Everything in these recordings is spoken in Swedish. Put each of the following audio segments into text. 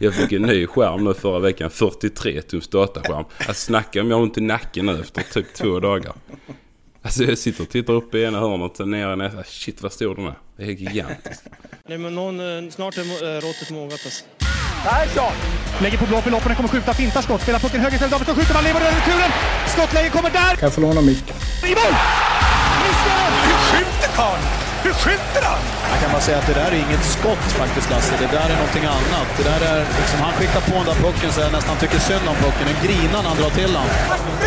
Jag fick en ny skärm nu förra veckan. 43 tums dataskärm. Alltså snacka om jag har ont i nacken nu efter typ två dagar. Alltså jag sitter och tittar upp i ena hörnet och sen ner i nästa. Shit vad stor den är. Det är gigantisk. Nej, men någon, eh, snart är eh, råttet mogat alltså. Persson! Lägger på blå för loppen, kommer skjuta, fintar skott, spelar pucken höger istället, Davidsson skjuter, man lever över returen! Skottläge kommer där! Kan jag få låna micken? I mål! Missar! Hur skjuter karln? Hur skjuter han? Jag kan bara säga att det där är inget skott faktiskt Lasse. Det där är någonting annat. Det där är liksom, han skickar på den där pucken så jag nästan tycker synd om pucken. Den grinar när han drar till den.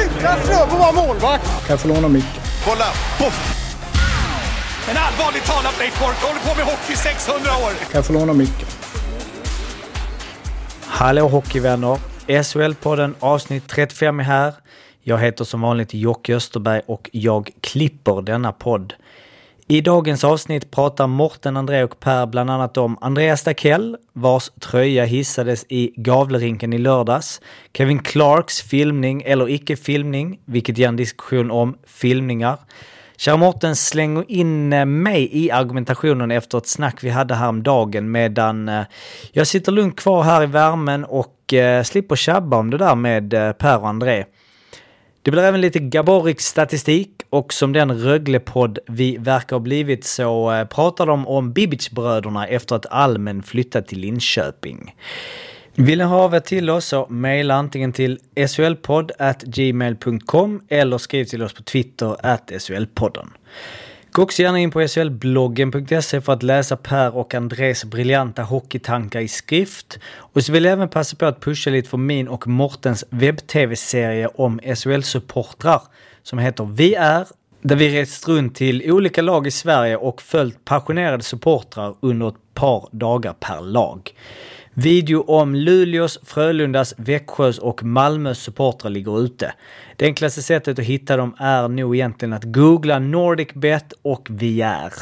Utan Fröbo var målvakt! Kan jag få låna micken? Kolla! Poff! En allvarligt talat Leif Boork håller på med hockey i 600 år! Kan jag få låna micken? Hallå hockeyvänner! SHL-podden avsnitt 35 är här. Jag heter som vanligt Jocke Österberg och jag klipper denna podd. I dagens avsnitt pratar Morten, André och Per bland annat om Andreas Dackell, vars tröja hissades i Gavlerinken i lördags, Kevin Clarks filmning eller icke-filmning, vilket ger en diskussion om filmningar. Kära Morten slänger in eh, mig i argumentationen efter ett snack vi hade häromdagen medan eh, jag sitter lugnt kvar här i värmen och eh, slipper tjabba om det där med Per och André. Det blir även lite Gaborik statistik och som den Röglepodd vi verkar ha blivit så eh, pratar de om Bibic-bröderna efter att Almen flyttat till Linköping. Vill ni ha av er till oss så mejla antingen till slpodd.gmail.com eller skriv till oss på Twitter at slpodden. Gå också gärna in på SHLbloggen.se för att läsa Per och Andres briljanta hockeytankar i skrift. Och så vill jag även passa på att pusha lite för min och Mortens webb-tv-serie om SHL-supportrar som heter Vi är där vi rest runt till olika lag i Sverige och följt passionerade supportrar under ett par dagar per lag. Video om Luleås, Frölundas, Växjös och Malmös supportrar ligger ute. Det enklaste sättet att hitta dem är nog egentligen att googla NordicBet och VR.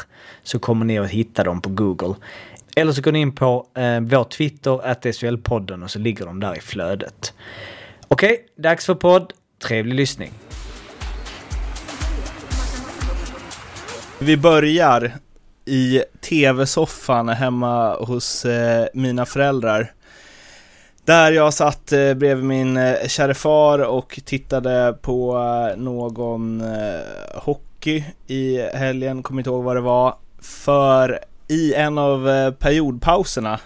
Så kommer ni att hitta dem på Google. Eller så går ni in på eh, vår Twitter, att SHL-podden och så ligger de där i flödet. Okej, okay, dags för podd. Trevlig lyssning. Vi börjar i tv-soffan hemma hos eh, mina föräldrar. Där jag satt eh, bredvid min eh, kära far och tittade på eh, någon eh, hockey i helgen, kommer inte ihåg vad det var. För i en av eh, periodpauserna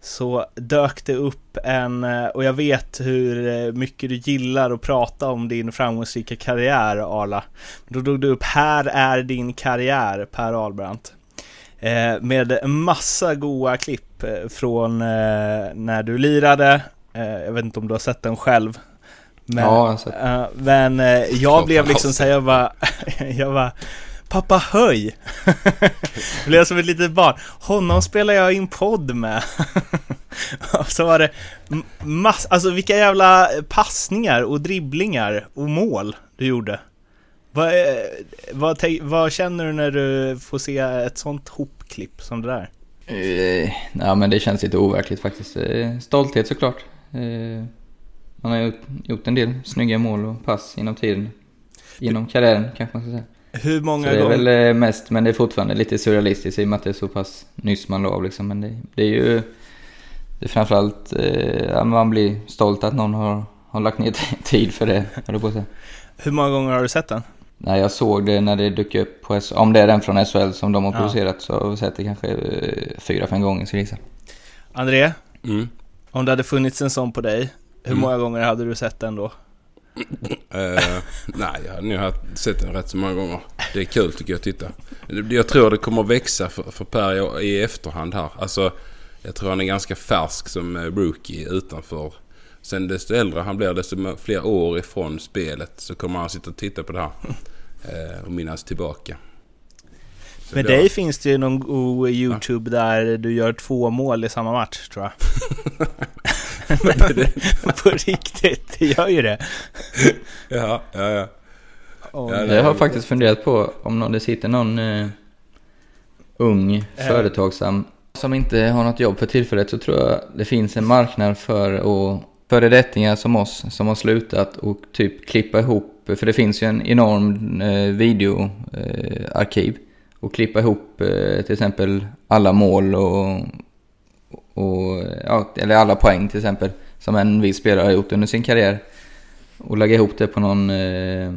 så dök det upp en, eh, och jag vet hur eh, mycket du gillar att prata om din framgångsrika karriär Arla. Då dog det upp, här är din karriär Per Albrandt. Eh, med massa goa klipp eh, från eh, när du lirade. jag vet inte om du har sett den själv. Men, ja, jag men jag blev liksom såhär, jag bara, jag bara Pappa höj! blev som ett litet barn. Honom spelar jag in podd med. så var det mass, alltså vilka jävla passningar och dribblingar och mål du gjorde. Vad, vad, vad, känner du när du får se ett sånt hopklipp som det där? Uh, ja men det känns lite overkligt faktiskt. Uh, stolthet såklart. Uh, man har gjort, gjort en del snygga mål och pass inom tiden. Inom karriären kanske man ska säga. Hur många gånger? Det är gånger? väl mest, men det är fortfarande lite surrealistiskt i och med att det är så pass nyss man la av liksom. Men det, det är ju det är framförallt, eh, man blir stolt att någon har, har lagt ner tid för det, på att säga. Hur många gånger har du sett den? Nej, jag såg det när det dök upp på SHL. Om det är den från SHL som de har ja. producerat så har jag sett det kanske eh, fyra, fem gånger så gissa. André, mm. om det hade funnits en sån på dig, hur mm. många gånger hade du sett den då? uh, nej, jag hade nog sett den rätt så många gånger. Det är kul tycker jag att titta. Jag tror det kommer växa för, för Per i efterhand här. Alltså, jag tror han är ganska färsk som eh, rookie utanför Sen desto äldre han blir, desto fler år ifrån spelet så kommer han sitta och titta på det här. Eh, och minnas tillbaka. Så Med dig finns det ju någon god YouTube ja. där du gör två mål i samma match tror jag. på riktigt, det gör ju det. ja, ja, ja. Oh, ja jag har faktiskt funderat på om det sitter någon uh, ung uh. företagsam som inte har något jobb för tillfället så tror jag det finns en marknad för att föredettingar som oss som har slutat och typ klippa ihop, för det finns ju en enorm eh, videoarkiv. Eh, och klippa ihop eh, till exempel alla mål och, och, ja, eller alla poäng till exempel, som en viss spelare har gjort under sin karriär. Och lägga ihop det på någon, eh,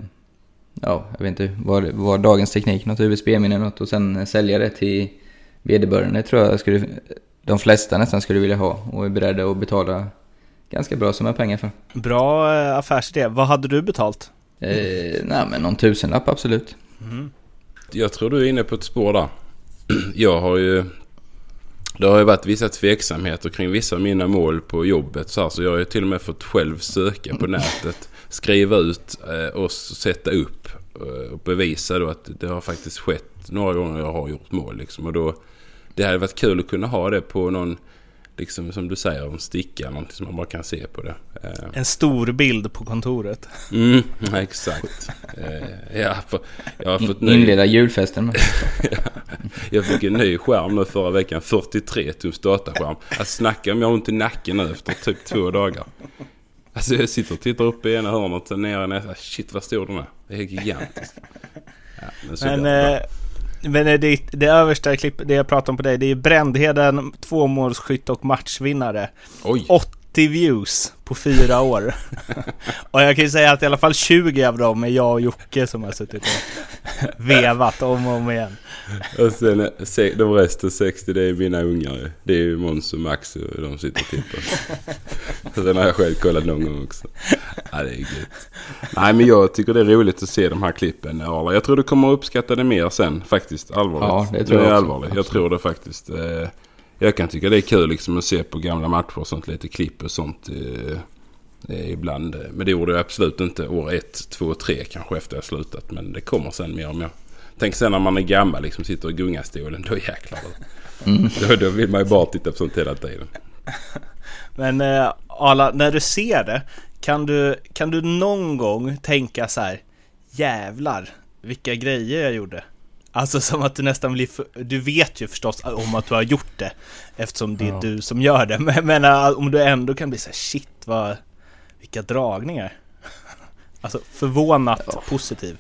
ja, jag vet inte vad, vad dagens teknik, något USB-minne något och sen sälja det till vederbörande tror jag skulle, de flesta nästan skulle vilja ha och är beredda att betala ganska bra summa pengar för. Bra eh, affärsidé. Vad hade du betalt? Eh, nej men någon tusenlapp absolut. Mm. Jag tror du är inne på ett spår där. Jag har ju... Det har ju varit vissa tveksamheter kring vissa av mina mål på jobbet. Så, här, så jag har ju till och med fått själv söka på nätet. Skriva ut eh, och sätta upp. Eh, och bevisa då att det har faktiskt skett några gånger jag har gjort mål. Liksom. Och då, det hade varit kul att kunna ha det på någon liksom som du säger, en sticka, någonting som man bara kan se på det. Eh. En stor bild på kontoret. Mm, exakt. Eh, ja, för, jag har fått ny... Inleda julfesten med. jag fick en ny skärm nu förra veckan, 43 tums dataskärm. Att snacka om jag har ont i nacken nu efter typ två dagar. Alltså jag sitter och tittar upp i ena hörnet och sen ner i nästa. Shit vad stor den är. Det är gigantiskt. Ja, men, men Benedikt, det översta klippet, det jag pratar om på dig, det är Brändheden, tvåmålsskytt och matchvinnare. Oj. 80 views på fyra år. och jag kan ju säga att i alla fall 20 av dem är jag och Jocke som har suttit och vevat om och om igen. Och sen de resten 60 det är mina ungar Det är ju Måns och Max och de sitter och tittar. sen har jag själv kollat någon gång också. Ja, det är gött. Nej men jag tycker det är roligt att se de här klippen. Jag tror du kommer att uppskatta det mer sen faktiskt. Allvarligt. Ja, det tror jag, jag också. allvarligt. Jag tror det faktiskt. Eh, jag kan tycka det är kul liksom att se på gamla matcher och sånt. Lite klipp och sånt. Eh, eh, ibland. Men det gjorde jag absolut inte år ett, två, tre kanske efter jag slutat. Men det kommer sen mer och mer. Tänk sen när man är gammal liksom sitter i gungastolen. Då jäklar. Mm. Då, då vill man ju bara titta på sånt hela tiden. Men eh, Arla, när du ser det. Kan du, kan du någon gång tänka så här. Jävlar vilka grejer jag gjorde. Alltså som att du nästan blir för, Du vet ju förstås om att du har gjort det. Eftersom det är ja. du som gör det. Men, men äh, om du ändå kan bli så här, shit vad... Vilka dragningar. Alltså förvånat ja. positiv.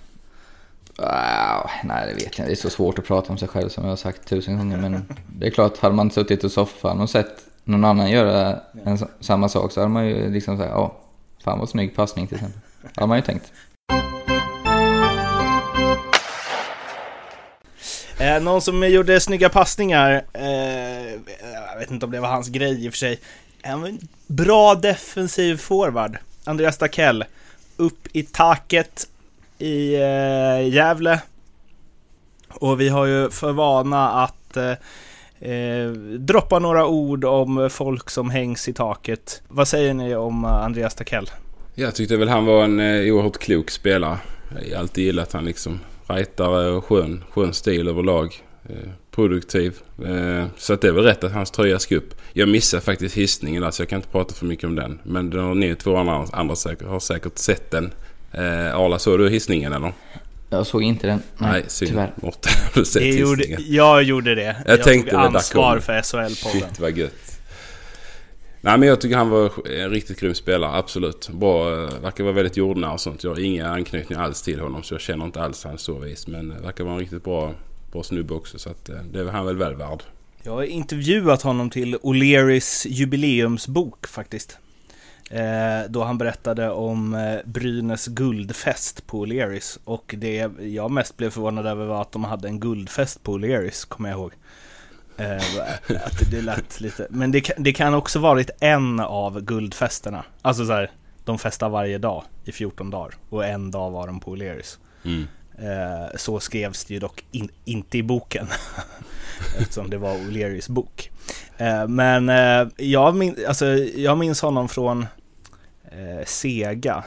Uh, nej, det vet jag Det är så svårt att prata om sig själv som jag har sagt tusen gånger. Men det är klart, hade man suttit i soffan och sett någon annan göra en, samma sak så hade man ju liksom sagt, ja, fan vad snygg passning till exempel. Hade man ju tänkt. Eh, någon som gjorde snygga passningar, eh, jag vet inte om det var hans grej i och för sig. En bra defensiv forward, Andreas Dackell. Upp i taket i eh, Gävle. Och vi har ju för vana att eh, eh, droppa några ord om folk som hängs i taket. Vad säger ni om Andreas Dackell? Jag tyckte väl han var en eh, oerhört klok spelare. Jag har alltid gillat han liksom rightare och skön, skön stil överlag. Eh, produktiv. Eh, så att det är väl rätt att hans tröja ska upp. Jag missade faktiskt hissningen där så jag kan inte prata för mycket om den. Men ni två andra, andra säkert, har säkert sett den. Eh, Arla, såg du hissningen eller? Jag såg inte den. Nej, Nej synd. tyvärr. Mårten, har du sett gjorde, jag gjorde det. Jag, jag tänkte tog ansvar för SHL-podden. Shit vad gött. Nej men jag tycker han var en riktigt grym spelare, absolut. Bra, eh, verkar vara väldigt jordnära och sånt. Jag har inga anknytningar alls till honom så jag känner inte alls hans så vis. Men eh, verkar vara en riktigt bra, bra snubbe också så att eh, det är han väl väl värd. Jag har intervjuat honom till O'Learys jubileumsbok faktiskt. Då han berättade om Brynäs guldfest på O'Learys. Och det jag mest blev förvånad över var att de hade en guldfest på O'Learys, kommer jag ihåg. Eh, att det lät lite, men det, det kan också varit en av guldfesterna. Alltså så här, de festar varje dag i 14 dagar och en dag var de på O'Learys. Mm. Eh, så skrevs det ju dock in, inte i boken. Eftersom det var O'Learys bok. Eh, men jag, min, alltså, jag minns honom från Sega.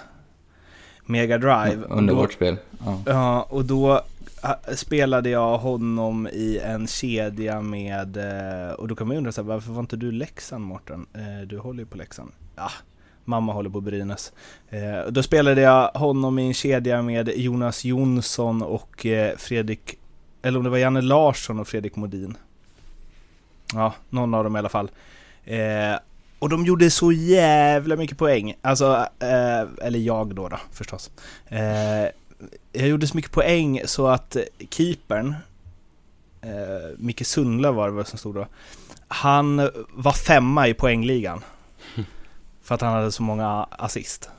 Mega Drive. Underbart spel. Ja, och då spelade jag honom i en kedja med, eh, och då kan man ju undra så här, varför var inte du Leksand Mårten? Eh, du håller ju på Leksand. Ja, mamma håller på Brynäs. Eh, då spelade jag honom i en kedja med Jonas Jonsson och Fredrik, eller om det var Janne Larsson och Fredrik Modin. Ja, någon av dem i alla fall. Och de gjorde så jävla mycket poäng. Alltså, eller jag då, då förstås jag gjorde så mycket poäng så att keepern eh, Micke Sundlöv var det som stod då. Han var femma i poängligan. För att han hade så många assist.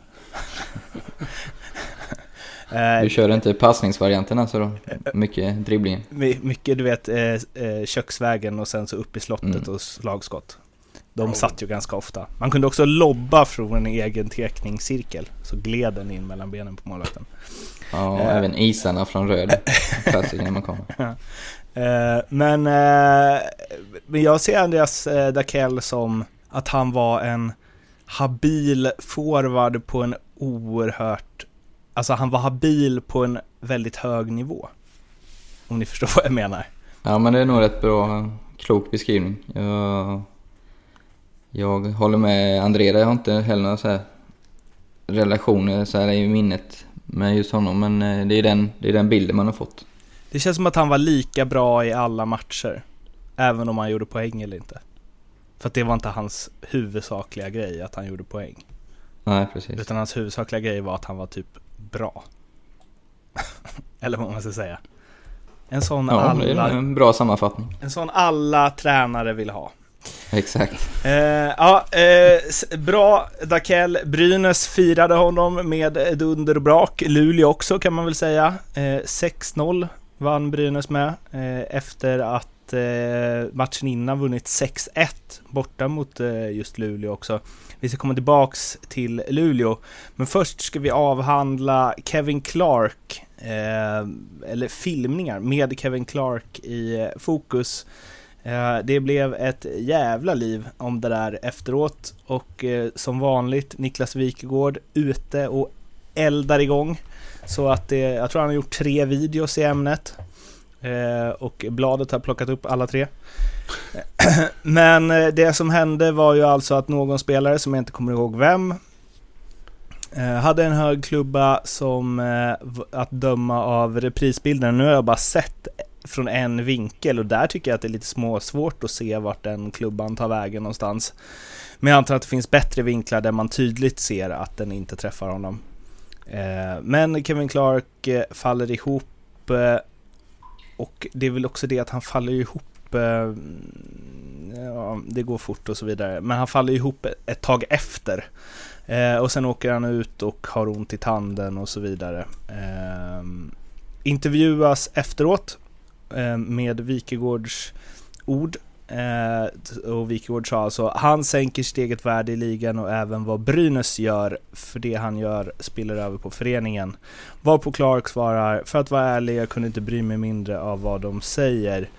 Eh, du kör inte passningsvarianten alltså då? Mycket dribbling? Mycket du vet, eh, eh, köksvägen och sen så upp i slottet mm. och slagskott. De satt ju ganska ofta. Man kunde också lobba från en egen tekningscirkel. Så gled den in mellan benen på målvakten. Ja, och äh, även isarna från röd. Klassiker man kommer. Uh, men, uh, men jag ser Andreas Dakell som att han var en habil forward på en oerhört... Alltså han var habil på en väldigt hög nivå. Om ni förstår vad jag menar. Ja, men det är nog rätt bra, klok beskrivning. Jag jag håller med André, jag har inte heller några så relationer så här i minnet med just honom, men eh, det är, den, det är den bilden man har fått. Det känns som att han var lika bra i alla matcher, även om han gjorde poäng eller inte. För att det var inte hans huvudsakliga grej, att han gjorde poäng. Nej, precis. Utan hans huvudsakliga grej var att han var typ bra. eller vad man ska säga. En sån ja, alla... en bra sammanfattning. En sån alla tränare vill ha. Exakt. Eh, ja, eh, bra Dakell. Brynäs firade honom med dunder och brak. Luleå också kan man väl säga. Eh, 6-0 vann Brynäs med eh, efter att eh, matchen innan vunnit 6-1 borta mot eh, just Luleå också. Vi ska komma tillbaks till Luleå, men först ska vi avhandla Kevin Clark, eh, eller filmningar med Kevin Clark i eh, fokus. Eh, det blev ett jävla liv om det där efteråt och eh, som vanligt Niklas Wikegård ute och eldar igång. Så att det, jag tror han har gjort tre videos i ämnet. Eh, och bladet har plockat upp alla tre. Men det som hände var ju alltså att någon spelare, som jag inte kommer ihåg vem, hade en hög klubba som att döma av reprisbilden. Nu har jag bara sett från en vinkel och där tycker jag att det är lite småsvårt att se vart den klubban tar vägen någonstans. Men jag antar att det finns bättre vinklar där man tydligt ser att den inte träffar honom. Eh, men Kevin Clark eh, faller ihop eh, och det är väl också det att han faller ihop mm, Ja, det går fort och så vidare. Men han faller ihop ett tag efter. och sen åker han ut och har ont i tanden och så vidare. intervjuas efteråt Eh, med Wikegårds ord. Eh, och Wikegård sa alltså, han sänker sitt eget värde i ligan och även vad Brynäs gör, för det han gör spiller över på föreningen. Varpå Clark svarar, för att vara ärlig, jag kunde inte bry mig mindre av vad de säger.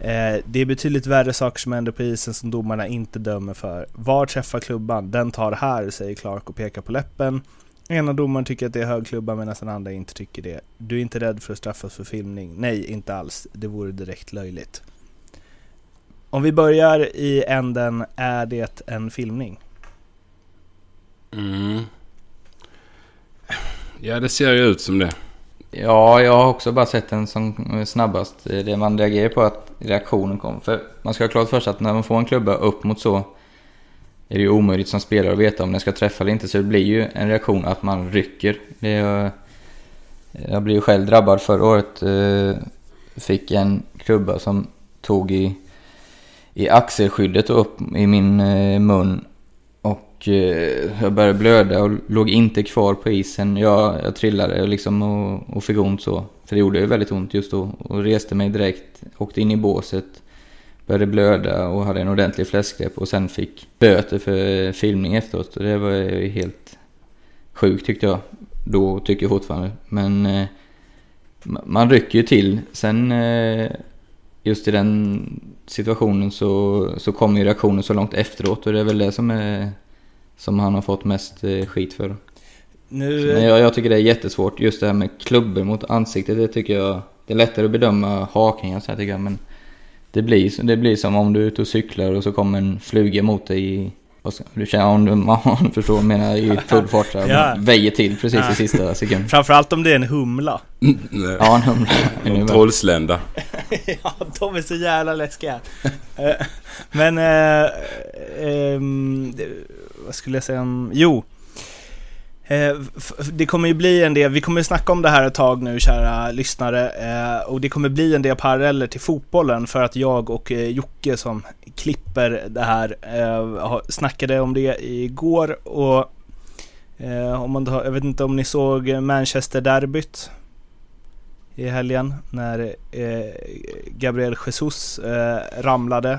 Eh, det är betydligt värre saker som händer på isen som domarna inte dömer för. Var träffar klubban? Den tar här, säger Clark och pekar på läppen. Ena domaren tycker att det är hög klubba medan den andra inte tycker det. Du är inte rädd för att straffas för filmning? Nej, inte alls. Det vore direkt löjligt. Om vi börjar i änden, är det en filmning? Mm. Ja, det ser ju ut som det. Ja, jag har också bara sett den som snabbast. Det man reagerar på att reaktionen kom. För man ska ha klart för sig att när man får en klubba upp mot så är det ju omöjligt som spelare att veta om den ska träffa eller inte. Så det blir ju en reaktion att man rycker. Det är, eh, jag blev ju själv drabbad förra året. Eh, fick en klubba som tog i, i axelskyddet och upp i min eh, mun. Och jag började blöda och låg inte kvar på isen. Jag, jag trillade liksom och, och fick ont så. För det gjorde ju väldigt ont just då. Och reste mig direkt, åkte in i båset började blöda och hade en ordentlig fläskgrepp och sen fick böter för filmning efteråt. Och det var ju helt sjukt tyckte jag. Då tycker jag fortfarande. Men eh, man rycker ju till. Sen eh, just i den situationen så, så kommer ju reaktionen så långt efteråt och det är väl det som, är, som han har fått mest eh, skit för. Nu... Men jag, jag, tycker det är jättesvårt. Just det här med klubbor mot ansiktet, det tycker jag... Det är lättare att bedöma hakningar så här tycker jag, men det blir, det blir som om du är ute och cyklar och så kommer en fluga mot dig i, du känner om du, om du förstår vad jag menar, i full fart så ja. väjer till precis ja. i sista sekunden. Framförallt om det är en humla. Mm, ja, en humla. En trollslända. ja, de är så jävla läskiga. Eh, men, eh, eh, vad skulle jag säga om, jo. Eh, det kommer ju bli en del, vi kommer snacka om det här ett tag nu kära lyssnare, eh, och det kommer bli en del paralleller till fotbollen för att jag och eh, Jocke som klipper det här snackade om det igår och om man, tar- jag vet inte om ni såg Manchester-derbyt i helgen när Gabriel Jesus ramlade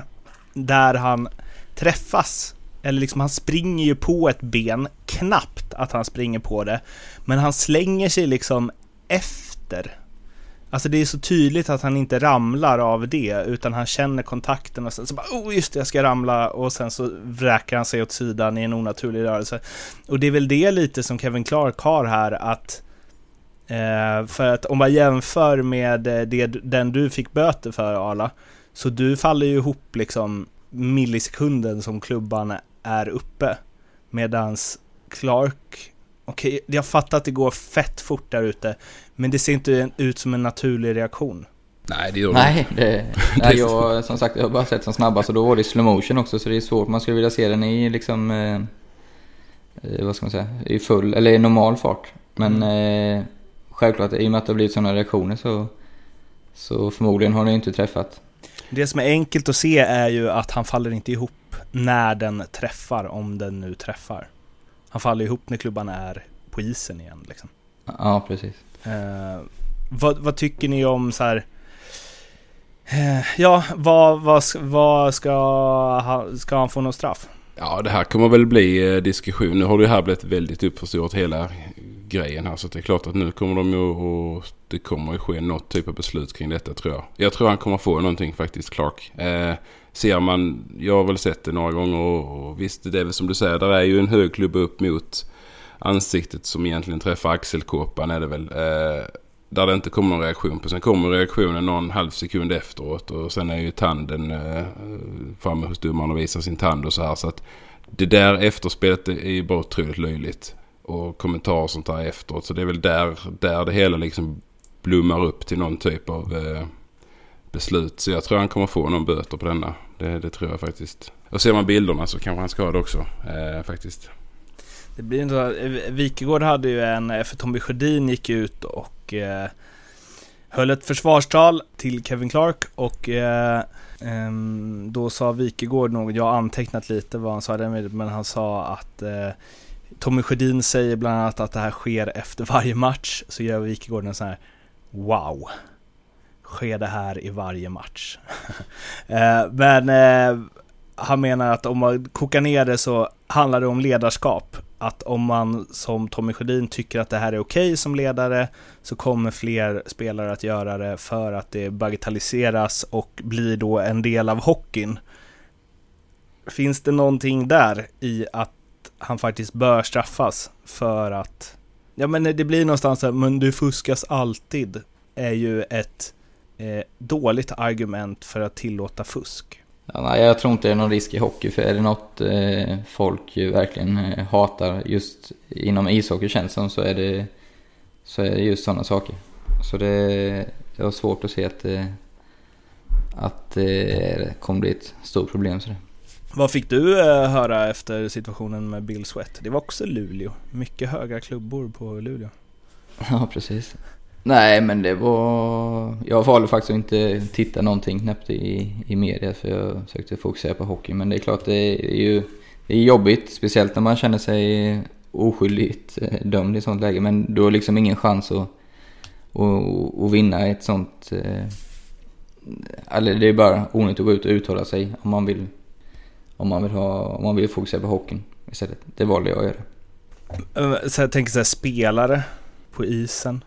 där han träffas eller liksom han springer ju på ett ben, knappt att han springer på det, men han slänger sig liksom efter. Alltså det är så tydligt att han inte ramlar av det, utan han känner kontakten och sen så bara oh just det, jag ska ramla och sen så vräker han sig åt sidan i en onaturlig rörelse. Och det är väl det lite som Kevin Clark har här att eh, för att om man jämför med eh, det, den du fick böter för Arla, så du faller ju ihop liksom millisekunden som klubban är uppe. Medans Clark, okej, jag fattar att det går fett fort där ute, men det ser inte ut som en naturlig reaktion. Nej, det gör det Nej, inte. det, nej jag, som sagt, jag har bara sett som snabbast och då var det i slow motion också så det är svårt. Man skulle vilja se den i liksom, eh, eh, vad ska man säga, i full, eller i normal fart. Men eh, självklart, i och med att det har blivit sådana reaktioner så, så förmodligen har den inte träffat. Det som är enkelt att se är ju att han faller inte ihop när den träffar, om den nu träffar. Han faller ihop när klubban är på isen igen liksom. Ja, precis. Eh, vad, vad tycker ni om så här? Eh, ja, vad, vad, ska- vad ska, han, ska han få något straff? Ja, det här kommer väl bli eh, diskussion. Nu har det här blivit väldigt uppförstorat hela grejen här. Så det är klart att nu kommer de ju och det kommer ju ske något typ av beslut kring detta tror jag. Jag tror han kommer få någonting faktiskt, Clark. Eh, ser man, jag har väl sett det några gånger och, och visst det är väl som du säger, där är ju en hög klubba upp mot ansiktet som egentligen träffar axelkåpan är det väl. Eh, där det inte kommer någon reaktion på. Sen kommer reaktionen någon halv sekund efteråt och sen är ju tanden eh, framme hos domaren och visar sin tand och så här. Så att det där efterspelet är ju bara otroligt löjligt. Och kommentarer och sånt där efteråt. Så det är väl där, där det hela liksom blommar upp till någon typ av eh, beslut. Så jag tror han kommer få någon böter på denna. Det, det tror jag faktiskt. Och ser man bilderna så kanske han ska ha det också eh, faktiskt. Det blir inte så, eh, Wikegård hade ju en, eh, för Tommy Sjödin gick ut och eh, höll ett försvarstal till Kevin Clark och eh, då sa Wikegård något, jag har antecknat lite vad han sa men han sa att eh, Tommy Sjödin säger bland annat att det här sker efter varje match, så gör Wikegård en sån här Wow! Sker det här i varje match? Eh, men eh, han menar att om man kokar ner det så handlar det om ledarskap. Att om man som Tommy Sjödin tycker att det här är okej som ledare så kommer fler spelare att göra det för att det bagatelliseras och blir då en del av hockeyn. Finns det någonting där i att han faktiskt bör straffas för att Ja men det blir någonstans här, men du fuskas alltid är ju ett eh, dåligt argument för att tillåta fusk. Ja, nej, jag tror inte det är någon risk i hockey, för är det något eh, folk ju verkligen eh, hatar just inom ishockey känns som, så är det, så är det just sådana saker. Så det, det var svårt att se att, eh, att, att det kommer bli ett stort problem. Så det. Vad fick du eh, höra efter situationen med Bill Sweat? Det var också Luleå. Mycket höga klubbor på Luleå. Ja, precis. Nej, men det var... Jag valde faktiskt att inte titta någonting knappt i, i media för jag försökte fokusera på hockey. Men det är klart, det är ju det är jobbigt, speciellt när man känner sig oskyldigt eh, dömd i sånt läge. Men du har liksom ingen chans att, att, att vinna ett sånt... Eh, eller det är bara onödigt att gå ut och uttala sig om man vill, om man vill, ha, om man vill fokusera på hockeyn istället. Det valde jag att göra. Eh, Så jag tänker så här, spelare på isen.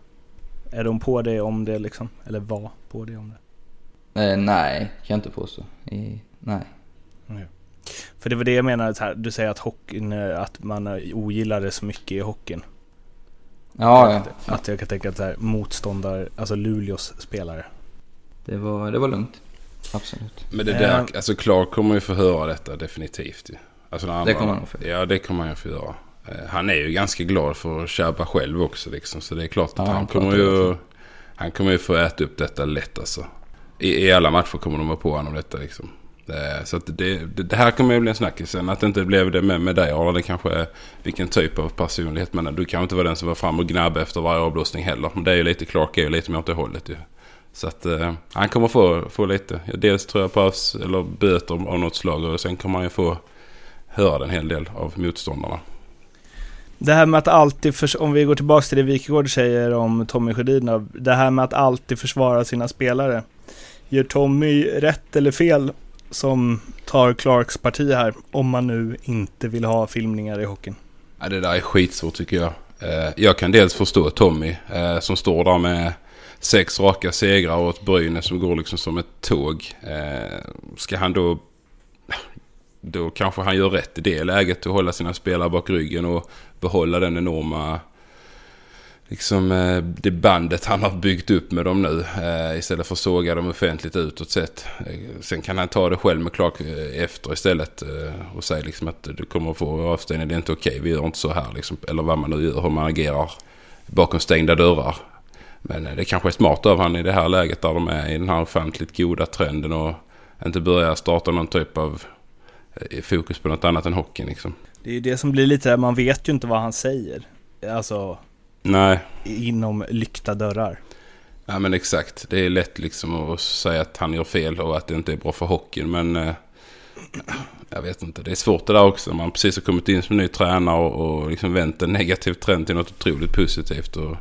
Är de på det om det liksom? Eller var på det om det? Eh, nej, kan jag inte påstå. I, nej. För det var det jag menade, här, du säger att hockeyn, eh, att man eh, ogillar det så mycket i hockeyn. Ja, ja. Att jag kan tänka att så här, motståndare, alltså Luleås spelare. Det var, det var lugnt. Absolut. Men det Eh. där, alltså Clark kommer ju få höra detta definitivt. Alltså när Det kommer han få. Ja, det kommer han ju få göra. Eh, Han är ju ganska glad för att köpa själv också liksom. Så det är klart att Ja, han kommer ju... Han kommer ju få äta upp detta lätt alltså. I, I alla matcher kommer de vara på honom detta liksom. Eh, Så att det, det, det här kommer ju bli en snackis sen. Att det inte blev det med, med dig Arla. Det kanske är vilken typ av personlighet. Men du kan inte vara den som var fram och gnabb efter varje avblåsning heller. Men det är ju lite Clark är ju lite mer åt det hållet ju. Så att eh, han kommer få, få lite. Dels tror jag paus eller böter av något slag. Och sen kommer han ju få höra en hel del av motståndarna. Det här med att alltid, förs- om vi går tillbaka till det Wikegård säger om Tommy Sjödin, det här med att alltid försvara sina spelare. Gör Tommy rätt eller fel som tar Clarks parti här, om man nu inte vill ha filmningar i hockeyn? Ja, det där är skitsvårt tycker jag. Eh, Jag kan dels förstå Tommy eh, som står där med sex raka segrar åt Brynäs som går liksom som ett tåg. Eh, Ska han då... Då kanske han gör rätt i det läget att hålla sina spelare bak ryggen och behålla den enorma... Liksom eh, det bandet han har byggt upp med dem nu. eh, Istället för att såga dem offentligt utåt sett. Eh, sen kan han ta det själv med Clark eh, efter istället. eh, Och säga liksom att du kommer att få avstängning. Det är inte okej. Vi gör inte så här liksom. Eller vad man nu gör. Hur man agerar bakom stängda dörrar. Men eh, det kanske är smart av han i det här läget där de är i den här ofantligt goda trenden. Och inte börja starta någon typ av eh, fokus på något annat än hockeyn liksom. Det är ju det som blir lite där, man vet ju inte vad han säger. Alltså, Nej. inom lyckta dörrar. Ja men exakt. Det är lätt liksom att säga att han gör fel och att det inte är bra för hockeyn. Men eh, jag vet inte. Det är svårt det där också. Man precis har kommit in som ny tränare och, och liksom vänt en negativ trend till något otroligt positivt. Och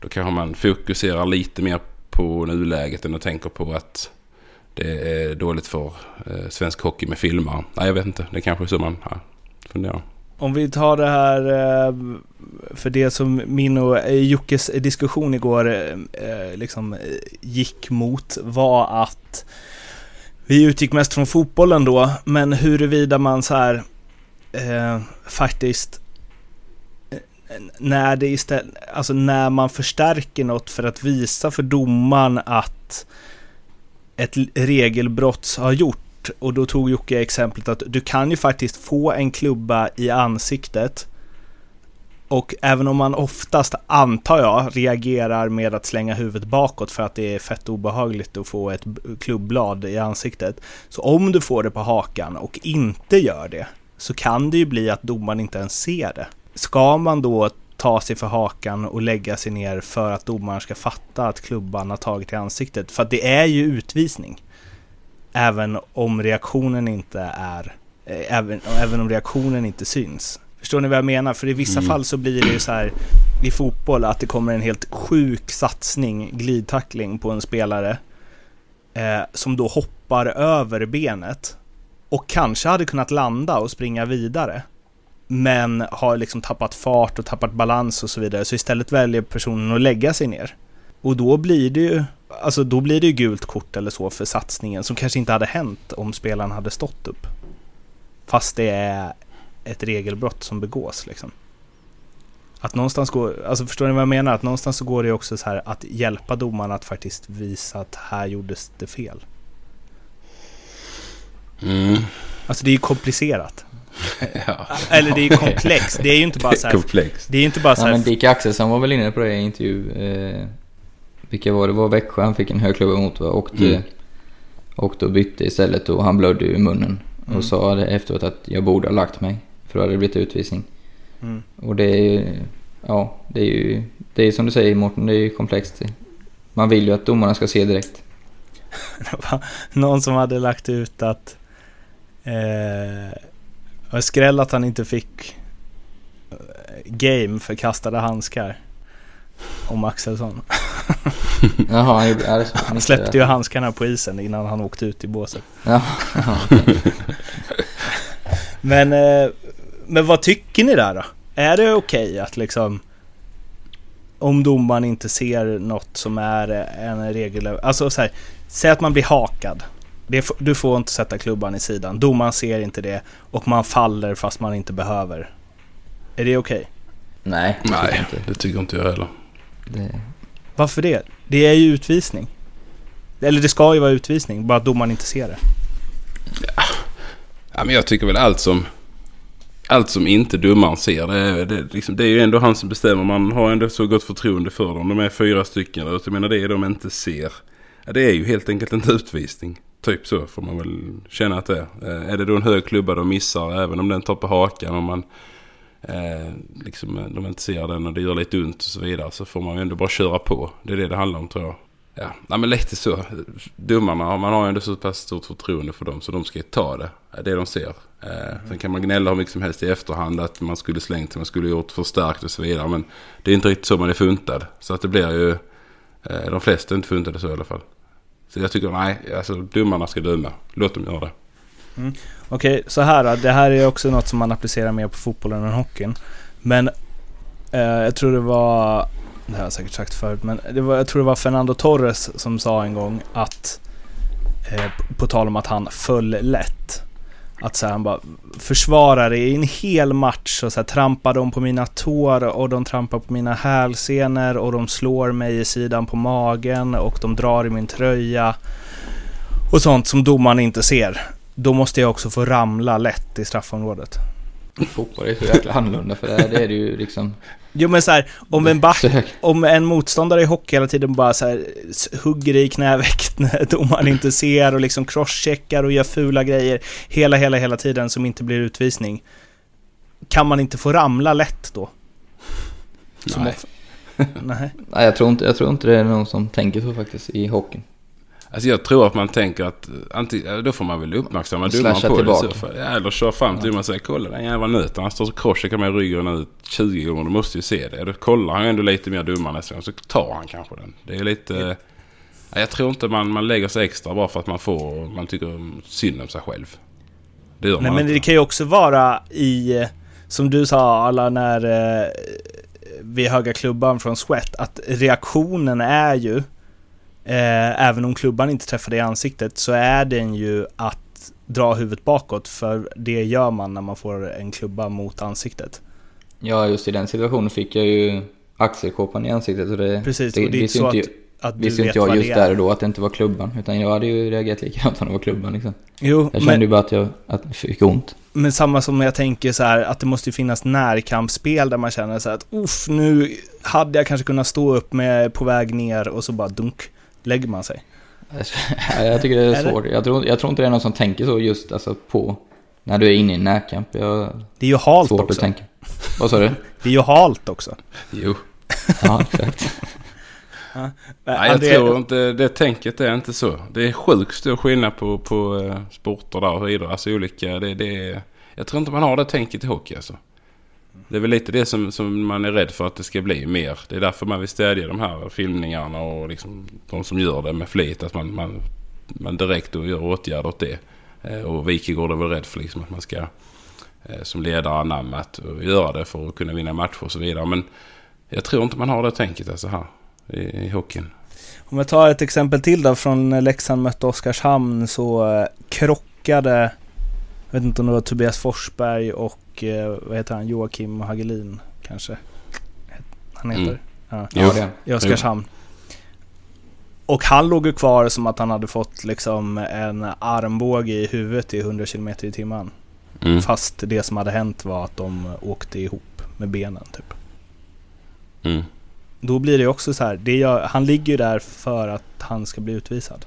då kanske man fokuserar lite mer på nuläget än att tänka på att det är dåligt för eh, svensk hockey med filmare. Nej jag vet inte. Det kanske är så man ja, funderar. Om vi tar det här, eh, för det som min och eh, Jockes diskussion igår eh, liksom gick mot var att vi utgick mest från fotbollen då, men huruvida man så här eh, faktiskt när det istället, alltså när man förstärker något för att visa för domaren att ett regelbrott har gjort och då tog Jocke exemplet att du kan ju faktiskt få en klubba i ansiktet och även om man oftast, antar jag, reagerar med att slänga huvudet bakåt för att det är fett obehagligt att få ett klubblad i ansiktet. Så om du får det på hakan och inte gör det så kan det ju bli att domaren inte ens ser det. Ska man då ta sig för hakan och lägga sig ner för att domaren ska fatta att klubban har tagit i ansiktet? För att det är ju utvisning. Även om reaktionen inte är, eh, även, även om reaktionen inte syns. Förstår ni vad jag menar? För i vissa Mm. fall så blir det ju så här i fotboll att det kommer en helt sjuk satsning, glidtackling på en spelare eh, som då hoppar över benet och kanske hade kunnat landa och springa vidare. Men har liksom tappat fart och tappat balans och så vidare. Så istället väljer personen att lägga sig ner. Och då blir det ju, alltså då blir det ju gult kort eller så för satsningen som kanske inte hade hänt om spelaren hade stått upp. Fast det är ett regelbrott som begås liksom. Att någonstans går, alltså förstår ni vad jag menar? Att någonstans så går det också så här att hjälpa domaren att faktiskt visa att här gjordes det fel. Mm. Alltså det är ju komplicerat. Ja. Eller det är ju komplext. Det är ju inte bara så här, Komplext. det är ju inte bara så Ja, här men Dick Axelsson var väl inne på det i en intervju. Eh, vilka var det? Var Växjö han fick en högklubba mot va? Åkte, Mm. åkte och bytte istället och han blödde ju i munnen. Mm. Och sa det efteråt att jag borde ha lagt mig. För då hade det blivit utvisning. Mm. Och det är ju, ja, det är ju, det är som du säger Mårten, det är ju komplext. Man vill ju att domarna ska se direkt. Det var någon som hade lagt ut att eh, det var skräll att han inte fick eh, game för kastade handskar om Axelsson. Jaha, han ja, så. Han släppte ju handskarna på isen innan han åkte ut i båset. Ja. Men, eh, men vad tycker ni där då? Är det okej att liksom om domaren inte ser något som är en regel... Alltså så här, säg att man blir hakad. Det, du får inte sätta klubban i sidan. Domaren ser inte det och man faller fast man inte behöver. Är det okej? Nej, det tycker jag Nej, inte. det tycker inte jag heller. Det, Varför det? Det är ju utvisning. Eller det ska ju vara utvisning, bara att domaren inte ser det. Ja, men jag tycker väl allt som... Allt som inte domaren ser, det är, det, är liksom, det är ju ändå han som bestämmer. Man har ändå så gott förtroende för dem. De är fyra stycken. Och jag menar det de inte ser. Ja, det är ju helt enkelt en utvisning. Typ så får man väl känna att det är. Eh, är det då en hög klubba de missar, även om den tar på hakan och man eh, liksom, eh, de inte ser den och det gör lite ont och så vidare. Så får man ju ändå bara köra på. Det är det det handlar om tror jag. Ja, nej, men lite så. Domarna, man har ju ändå så pass stort förtroende för dem så de ska ju ta det. Eh, det de ser. Eh, sen kan man gnälla hur mycket som helst i efterhand att man skulle slängt, man skulle gjort förstärkt och så vidare. Men det är inte riktigt så man är funtad. Så att det blir ju, eh, de flesta är inte funtade så i alla fall. Så jag tycker nej, alltså domarna ska döma. Låt dem göra det. Mm. Okej, okay, så här då. Det här är också något som man applicerar mer på fotbollen än hockeyn. Men eh, jag tror det var, det har jag säkert sagt förut, men det var, jag tror det var Fernando Torres som sa en gång att, eh, på tal om att han föll lätt. Att så här, han bara försvarar i en hel match och så här, trampar de på mina tår och de trampar på mina hälsenor och de slår mig i sidan på magen och de drar i min tröja. Och sånt som domaren inte ser. Då måste jag också få ramla lätt i straffområdet. Fotboll är så jäkla annorlunda för det, det är det ju liksom... Jo men så här, om en back, om en motståndare i hockey hela tiden bara så här, hugger i knäveck när domaren inte ser och liksom crosscheckar och gör fula grejer hela, hela, hela tiden som inte blir utvisning. Kan man inte få ramla lätt då? Nej. Nej. Nej, jag tror, inte, jag tror inte det är någon som tänker så faktiskt i hockeyn. Alltså jag tror att man tänker att antingen, då får man väl uppmärksamma domaren på tillbaka. det. Så, ja, eller köra fram till domaren och säga kolla den jävla nöten. Han står så crosscheckar med ryggen ut 20 gånger. Du måste ju se det. Då kollar han ändå lite mer domaren nästa gång så tar han kanske den. Det är lite... Ja. Ja, jag tror inte man, man lägger sig extra bara för att man får, man tycker synd om sig själv. Det gör Nej, man men inte. det kan ju också vara i, som du sa alla när eh, vi höga klubban från Sweat, att reaktionen är ju Eh, även om klubban inte träffar dig i ansiktet så är den ju att dra huvudet bakåt för det gör man när man får en klubba mot ansiktet. Ja, just i den situationen fick jag ju axelkåpan i ansiktet och det, Precis, det, och det är inte så att, ju, att du visste inte jag just där och då att det inte var klubban. Utan jag hade ju reagerat likadant om det var klubban liksom. Jo, jag kände men, ju bara att jag, att jag fick ont. Men samma som jag tänker så här att det måste finnas närkampsspel där man känner så här att uff, nu hade jag kanske kunnat stå upp med på väg ner och så bara dunk lägger man sig? jag tycker det är, är svårt. Det? Jag, tror, jag tror inte det är någon som tänker så just alltså, på när du är inne i närkamp. Jag, det är ju halt svårt också. Att tänka. Vad sa du? Det är ju halt också. Jo. Ja, exakt. ja. Nej, jag tror inte det tänket är inte så. Det är sjukt stor skillnad på, på uh, sporter där och idrott. Alltså olika. Det, det, jag tror inte man har det tänket i hockey alltså. Det är väl lite det som, som man är rädd för att det ska bli mer. Det är därför man vill stödja de här filmningarna och liksom de som gör det med flit. Att man, man, man direkt då gör åtgärder åt det. Eh, och Wikegård är väl rädd för liksom att man ska eh, som ledare anamma att eh, göra det för att kunna vinna matcher och så vidare. Men jag tror inte man har det tänket alltså här i, i hockeyn. Om jag tar ett exempel till då från Leksand mötte Oskarshamn så krockade, jag vet inte om det var Tobias Forsberg och eh, vad heter han, Joakim Hagelin kanske? Han heter? Mm. Ja, ja det. I Oskarshamn. Och han låg ju kvar som att han hade fått liksom en armbåge i huvudet i 100 km i timmen. Mm. Fast det som hade hänt var att de åkte ihop med benen typ. Mm. Då blir det också så här, det gör, han ligger ju där för att han ska bli utvisad.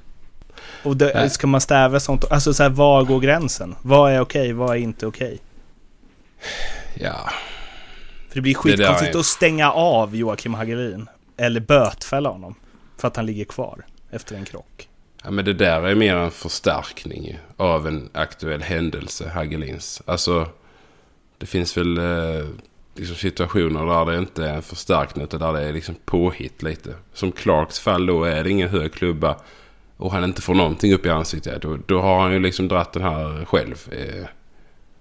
Och det, ska man stäva sånt, alltså så här, var går gränsen? Vad är okej, vad är inte okej? Ja. För det blir skitkonstigt det är... att stänga av Joakim Hagelin. Eller bötfälla honom. För att han ligger kvar efter en krock. Ja men det där är mer en förstärkning av en aktuell händelse, Hagelins. Alltså, det finns väl eh, liksom situationer där det inte är en förstärkning utan där det är liksom påhitt lite. Som Clarks fall då är det ingen hög klubba och han inte får någonting upp i ansiktet. Då, då har han ju liksom dratt den här själv. Eh,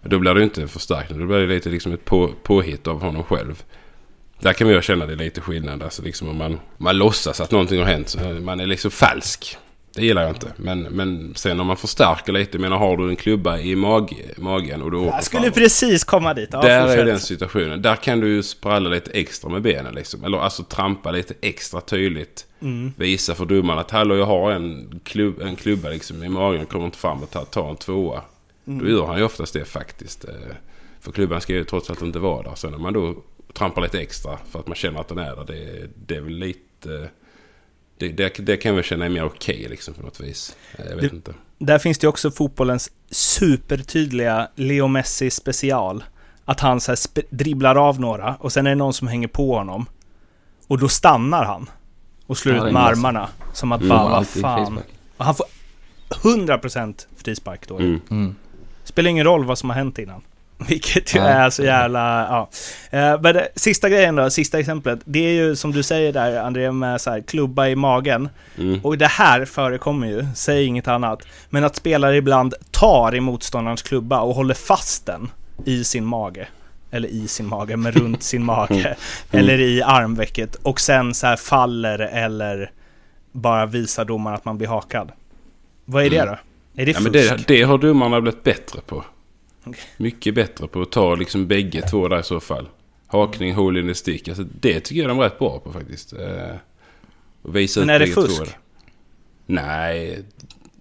då blir det ju inte en förstärkning. Då blir det lite liksom ett på, påhitt av honom själv. Där kan vi känna det lite skillnad. Alltså liksom om man, man låtsas att någonting har hänt. Man är liksom falsk. Det gillar jag inte. Men, men sen om man förstärker lite. menar har du en klubba i mag, magen och du åker Jag skulle fram. precis komma dit. Ja, där är den situationen. Där kan du ju spralla lite extra med benen liksom. Eller alltså trampa lite extra tydligt. Mm. Visa för domaren att hallå jag har en, klubb, en klubba liksom i magen. Kommer inte fram och tar ta en tvåa. Mm. Då gör han ju oftast det faktiskt. Eh, för klubban ska ju trots allt inte vara där. Så när man då trampar lite extra för att man känner att den är där. Det, det är väl lite... Det, det, det kan jag väl känna är mer okej okay, liksom på något vis. Eh, jag vet det, inte. där finns det också fotbollens supertydliga Leo Messi special. Att han så dribblar av några och sen är det någon som hänger på honom. Och då stannar han. Och slår Ja, ut med armarna. Som att Mm. bara, vad Alltid fan. Och han får 100% frispark då. Mm. Mm. Spelar ingen roll vad som har hänt innan. Vilket ju är så jävla, ja. Eh, Men det, sista grejen då, sista exemplet. Det är ju som du säger där André med så här, klubba i magen. Mm. Och det här förekommer ju, säg inget annat. Men att spelare ibland tar i motståndarens klubba och håller fast den i sin mage. Eller i sin mage, men runt sin mage. Eller i armvecket. Och sen så här faller eller bara visar domaren att man blir hakad. Vad är det då? Är det Ja, fusk? men det, det har domarna blivit bättre på. Okej. Mycket bättre på att ta liksom bägge två där i så fall. Hakning, hole in the stick. Alltså, det tycker jag de är rätt bra på faktiskt. Eh, och visa Men är det fusk? två. Nej,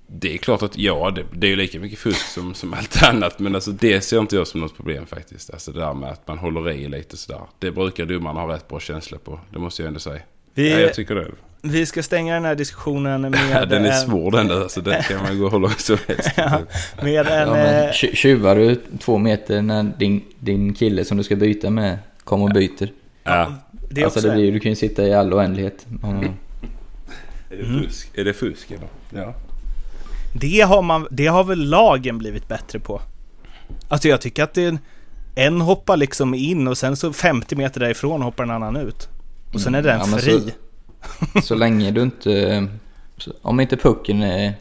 det är klart att ja, det, det är ju lika mycket fusk som, som allt annat. Men alltså det ser inte jag som något problem faktiskt. Alltså det där med att man håller i lite sådär. Det brukar domarna ha rätt bra känsla på. Det måste jag ändå säga. Vi, Ja, jag tycker det. Vi ska stänga den här diskussionen med... Ja, den är en- svår den där. Alltså den kan man gå hur långt som helst. Ja, med en... Ja, men, eh, tju- tjuvar du två meter när din, din kille som du ska byta med kommer och byter? Ja. det är alltså det blir, du kan ju sitta i all oändlighet. Mm. Är det fusk? Är det fusk eller? Ja. Det har, man, det har väl lagen blivit bättre på? Alltså jag tycker att det är en, hoppar liksom in och sen så 50 meter därifrån hoppar en annan ut. Och sen är den Ja, men fri. Så, så länge du inte... Om inte pucken är,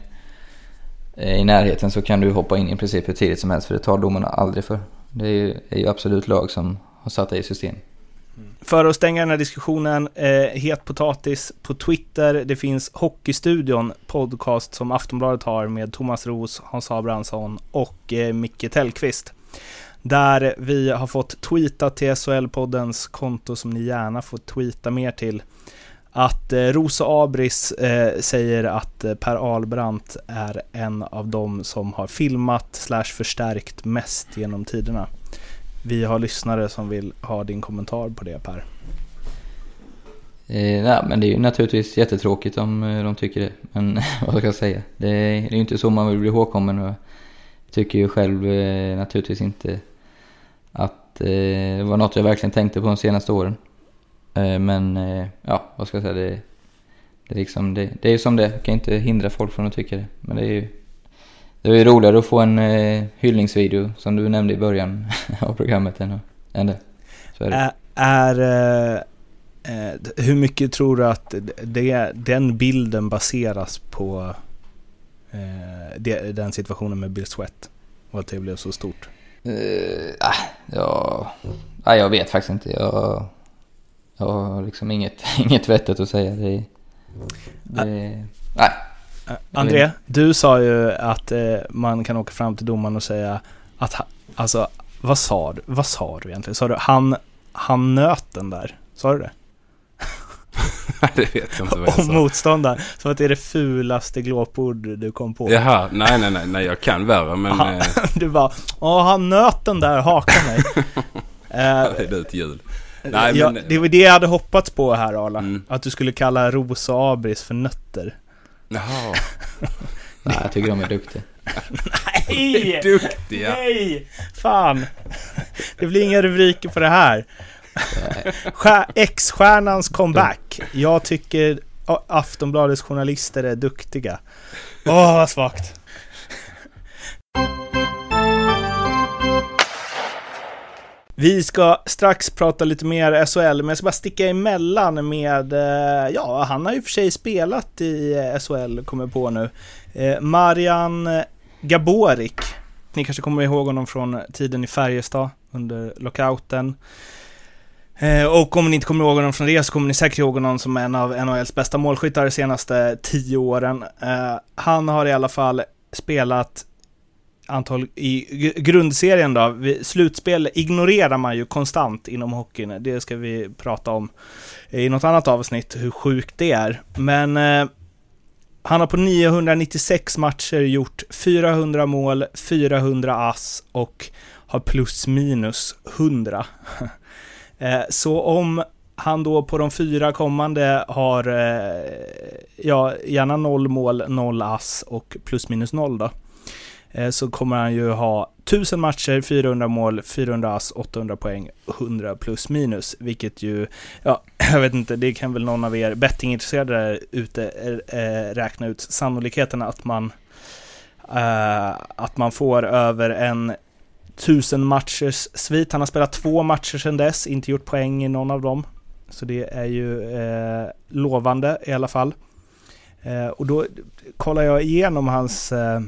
är i närheten så kan du hoppa in i princip hur tidigt som helst för det tar domarna aldrig för. Det är ju, är ju absolut lag som har satt det i system. För att stänga den här diskussionen, eh, het potatis på Twitter. Det finns Hockeystudion podcast som Aftonbladet har med Thomas Ros, Hans Abrahamsson och eh, Micke Tellqvist. Där vi har fått tweeta till SHL-poddens konto som ni gärna får tweeta mer till. Att eh, Rosa Abris eh, säger att eh, Per Albrandt är en av dem som har filmat slash förstärkt mest genom tiderna. Vi har lyssnare som vill ha din kommentar på det Per. Eh, nej, men det är ju naturligtvis jättetråkigt om de tycker det. Men vad ska jag säga? Det är, det är ju inte så man vill bli ihågkommen och jag tycker ju själv eh, naturligtvis inte att eh, det var något jag verkligen tänkte på de senaste åren. Eh, men eh, ja, vad ska jag säga? Det, det, är liksom, det, det är ju som det Jag kan inte hindra folk från att tycka det. Men det är ju det är ju roligare att få en eh, hyllningsvideo som du nämnde i början av programmet än, än det. Så är det. Är, är hur mycket tror du att det, den bilden baseras på den situationen med Bill Sweat? Och att det blev så stort? Uh, ah, ja, ah, jag vet faktiskt inte. Jag, jag har liksom inget, inget vettigt att säga. Det, det, nej. Eh, André, du sa ju att eh, man kan åka fram till domaren och säga att, ha- alltså, vad sa du, vad sa du egentligen? Sa du han, han nöt den där? Sa du det? det vet jag inte vad jag Om sa. motståndaren, som att det är det fulaste glåpord du kom på. Jaha, nej, nej, nej, nej, jag kan värre men... Aha. eh, Du bara, åh han nöt den där, haka mig. Det är ett ljud. Nej, ja, men- det var det jag hade hoppats på här Arla. Mm. Att du skulle kalla Ros och Abris för nötter. Jaha. nej, jag tycker de är duktiga. Nej! Duktiga. Nej! Fan! Det blir inga rubriker på det här. X-stjärnans comeback. Jag tycker Aftonbladets journalister är duktiga. Åh, vad svagt. Vi ska strax prata lite mer SHL, men jag ska bara sticka emellan med, eh, ja, han har ju för sig spelat i eh, SHL, kommer jag på nu. Eh, Marian Gaborik. Ni kanske kommer ihåg honom från tiden i Färjestad under lockouten. Eh, och om ni inte kommer ihåg honom från det så kommer ni säkert ihåg honom som en av NHLs bästa målskyttar de senaste tio åren. Eh, han har i alla fall spelat antal i grundserien då. Slutspel ignorerar man ju konstant inom hockeyn. Det ska vi prata om i något annat avsnitt, hur sjukt det är. Men eh, han har på 996 matcher gjort 400 mål, 400 ass och har plus minus 100. Eh, Så om han då på de fyra kommande har, eh, ja, gärna noll mål, noll ass och plus minus noll då. Eh, så kommer han ju ha 1000 matcher, 400 mål, 400 ass, 800 poäng, 100 plus minus. Vilket ju, ja, jag vet inte, det kan väl någon av er bettingintresserade där ute äh, räkna ut sannolikheten att man, äh, att man får över en 1000 matchers svit. Han har spelat två matcher sedan dess, inte gjort poäng i någon av dem. Så det är ju eh, lovande i alla fall. Eh, och då kollar jag igenom hans eh,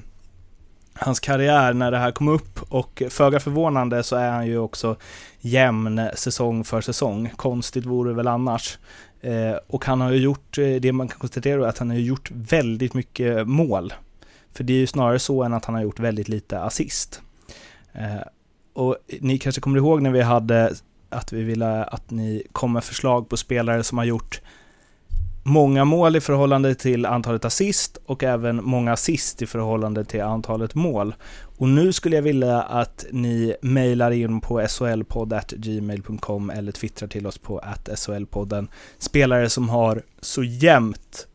hans karriär när det här kom upp och föga förvånande så är han ju också jämn säsong för säsong. Konstigt vore det väl annars. Eh, och han har ju gjort, eh, det man kan konstatera är att han har gjort väldigt mycket mål. För det är ju snarare så än att han har gjort väldigt lite assist. Eh, och ni kanske kommer ihåg när vi hade att vi ville att ni kom med förslag på spelare som har gjort många mål i förhållande till antalet assist och även många assist i förhållande till antalet mål. Och nu skulle jag vilja att ni mejlar in på solpodd.gmail.com eller twittrar till oss på solpodden spelare som har så jämnt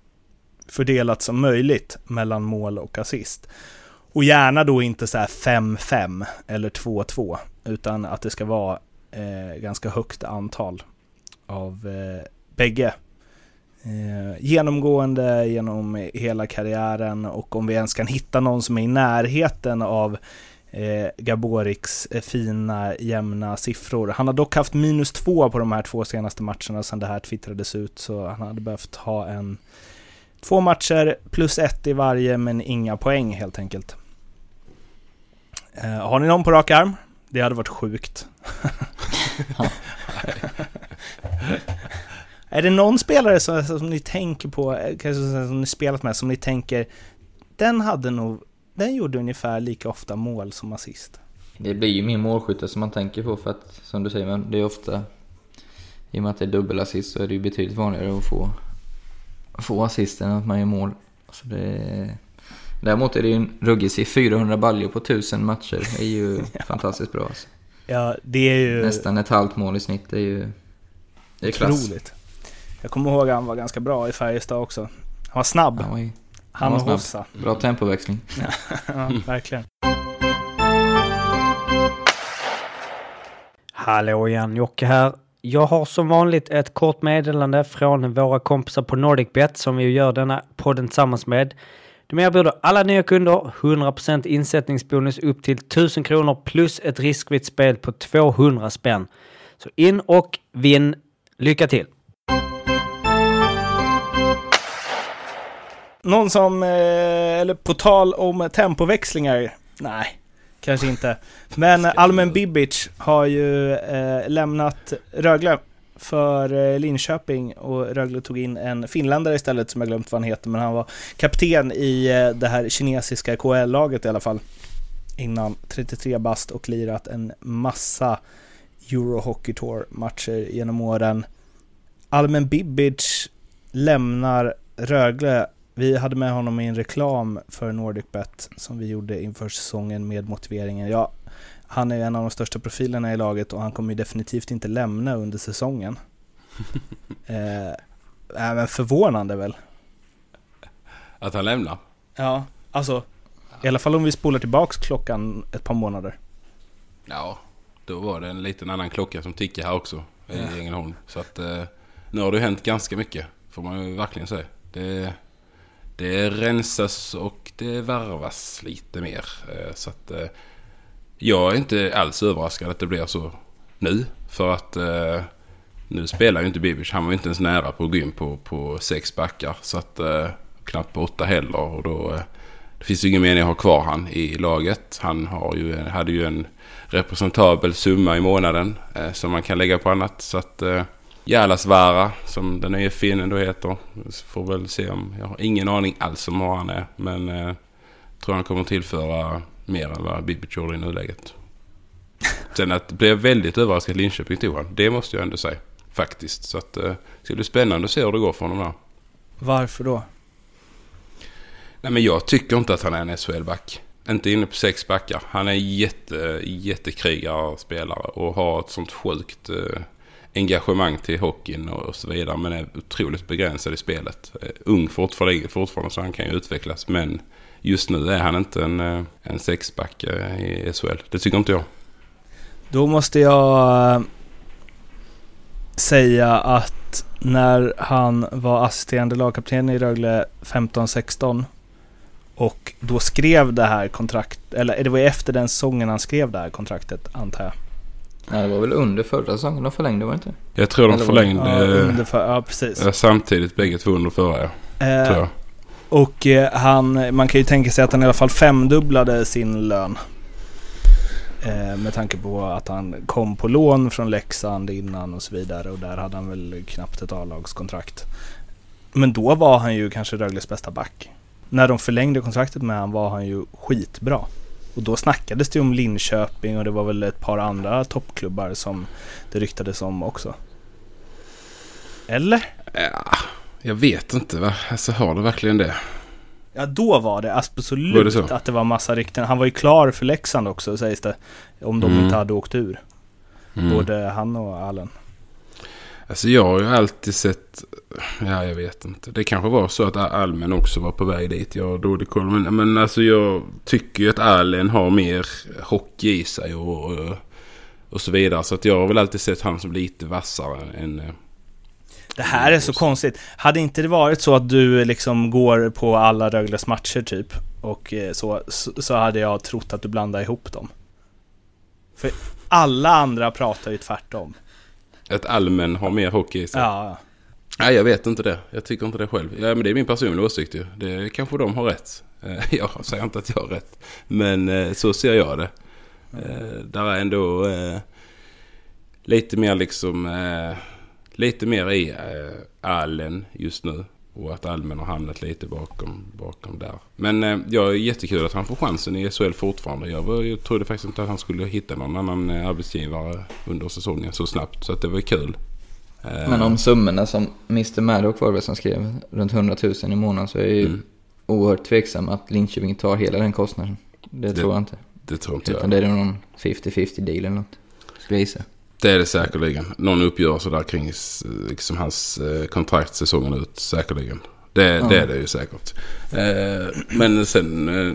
fördelat som möjligt mellan mål och assist. Och gärna då inte så här 5-5 eller 2-2 utan att det ska vara eh, ganska högt antal av eh, bägge genomgående genom hela karriären och om vi ens kan hitta någon som är i närheten av eh, Gaboriks eh, fina jämna siffror. Han har dock haft minus två på de här två senaste matcherna sedan det här twittrades ut så han hade behövt ha en två matcher plus ett i varje men inga poäng helt enkelt. Eh, har ni någon på rak arm? Det hade varit sjukt. Är det någon spelare som, som ni tänker på, eh, kanske som ni spelat med, som ni tänker den hade nog, den gjorde ungefär lika ofta mål som assist? Det blir ju mer målskyttar som man tänker på för att, som du säger, det är ofta, i och med att det är dubbelassist så är det ju betydligt vanligare att få, få assist än att man gör mål. Så det, däremot är det ju en ruggig siffra, 400 baljor på 1000 matcher är ju ja. fantastiskt bra. Alltså. Ja, det är ju... Nästan ett halvt mål i snitt, det är ju... Det är klass. Otroligt. Jag kommer ihåg att han var ganska bra i Färjestad också. Han var snabb. Han, var i, han, han var och Hossa. Bra tempoväxling. ja, verkligen. Hallå igen, Jocke här. Jag har som vanligt ett kort meddelande från våra kompisar på NordicBet som vi gör denna podden tillsammans med. De erbjuder alla nya kunder 100% insättningsbonus upp till 1000 kronor plus ett riskfritt spel på 200 spänn. Så in och vinn. Lycka till! Någon som, eh, eller på tal om tempoväxlingar, nej, kanske inte. Men Almen Bibic har ju eh, lämnat Rögle för eh, Linköping och Rögle tog in en finländare istället som jag glömt vad han heter, men han var kapten i det här kinesiska KL-laget i alla fall. Innan 33 bast och lirat en massa Eurohockey Tour-matcher genom åren. Almen Bibic lämnar Rögle vi hade med honom i en reklam för NordicBet som vi gjorde inför säsongen med motiveringen. Ja, han är en av de största profilerna i laget och han kommer definitivt inte lämna under säsongen. eh, men förvånande väl? Att han lämnar? Ja, alltså i alla fall om vi spolar tillbaks klockan ett par månader. Ja, då var det en liten annan klocka som tickade här också i ja. Ängelholm. Så att eh, nu har det hänt ganska mycket, får man ju verkligen säga. Det, det rensas och det varvas lite mer. Eh, så att eh, jag är inte alls överraskad att det blir så nu. För att eh, nu spelar ju inte Bibic. Han var ju inte ens nära på att gå in på, på sex backar. Så att knappt på åtta heller. Och då det finns ju ingen mening att ha kvar han i laget. Han har ju, hade ju en representabel summa i månaden som man kan lägga på annat. Så att Jalasvara som den nya finnen då heter. Får väl se om, jag har ingen aning alls om vad han är. Men eh, tror han kommer tillföra mer än vad Bibic gjorde i nuläget. Sen att blev väldigt överraskad Linköping tog han. Det måste jag ändå säga. Faktiskt. Så att eh, det ska bli spännande att se hur det går för honom där. Varför då? Nej men jag tycker inte att han är en SHL-back. Inte inne på sex backar. Han är jätte, jättekrigare spelare och har ett sånt sjukt eh, engagemang till hockeyn och, och så vidare. Men är otroligt begränsad i spelet. Eh, ung fortfarande, fortfarande så han kan ju utvecklas. Men just nu är han inte en, eh, en sexback eh, i SHL. Det tycker inte jag. Då måste jag säga att när han var assisterande lagkapten i Rögle 15-16 och då skrev det här kontraktet, eller det var efter den säsongen han skrev det här kontraktet antar jag. Nej, det var väl under förra säsongen de förlängde, var det inte? Jag tror de Eller förlängde Ja, under för, ja precis. samtidigt bägge två under förra, ja. Eh, tror jag. och eh, han, man kan ju tänka sig att han i alla fall femdubblade sin lön. Eh, med tanke på att han kom på lån från Leksand innan och så vidare och där hade han väl knappt ett A-lagskontrakt. Men då var han ju kanske Rögles bästa back. När de förlängde kontraktet med honom var han ju skitbra. Och då snackades det om Linköping och det var väl ett par andra toppklubbar som det ryktades om också. Eller? Ja, jag vet inte va. Alltså har det verkligen det? Ja, då var det absolut Var det att det var massa rykten. Han var ju klar för Leksand också sägs det. Om de Mm. inte hade åkt ur. Mm. Både han och Allen. Alltså jag har ju alltid sett... Ja, jag vet inte. Det kanske var så att Almen också var på väg dit. Jag har dålig koll. Men, men alltså jag tycker ju att Allen har mer hockey i sig och, och, och så vidare. Så att jag har väl alltid sett han som lite vassare än... eh, Det här är så konstigt. Hade inte det varit så att du liksom går på alla Rögles matcher typ och eh, så, så, så hade jag trott att du blandade ihop dem. För alla andra pratar ju tvärtom. Att Almen har mer hockey i sig. Ja, Nej, jag vet inte det. Jag tycker inte det själv. Ja, men det är min personliga åsikt ju. Det kanske de har rätt. Eh, Jag säger inte att jag har rätt. Men eh, så ser jag det. Eh, Där är ändå lite mer liksom... Lite mer i Allen just nu. Och att Almen har hamnat lite bakom, bakom där. Men eh, jag är jättekul att han får chansen i SHL fortfarande. Jag, var, jag trodde faktiskt inte att han skulle hitta någon annan eh, arbetsgivare under säsongen så snabbt. Så att det var kul. Eh, Men om summorna som Mr Maddock var det som skrev, runt 100 000 i månaden, så är jag ju Mm. oerhört tveksam att Linköping tar hela den kostnaden. Det, Det- tror jag inte. Det tror inte jag. Utan det är någon 50-50 deal eller något. Skulle jag gissa. Det är det säkerligen. Någon uppgörelse där kring liksom hans eh, kontrakt säsongen ut. Säkerligen. Det, Ja. det är det ju säkert. Eh, men sen... Eh,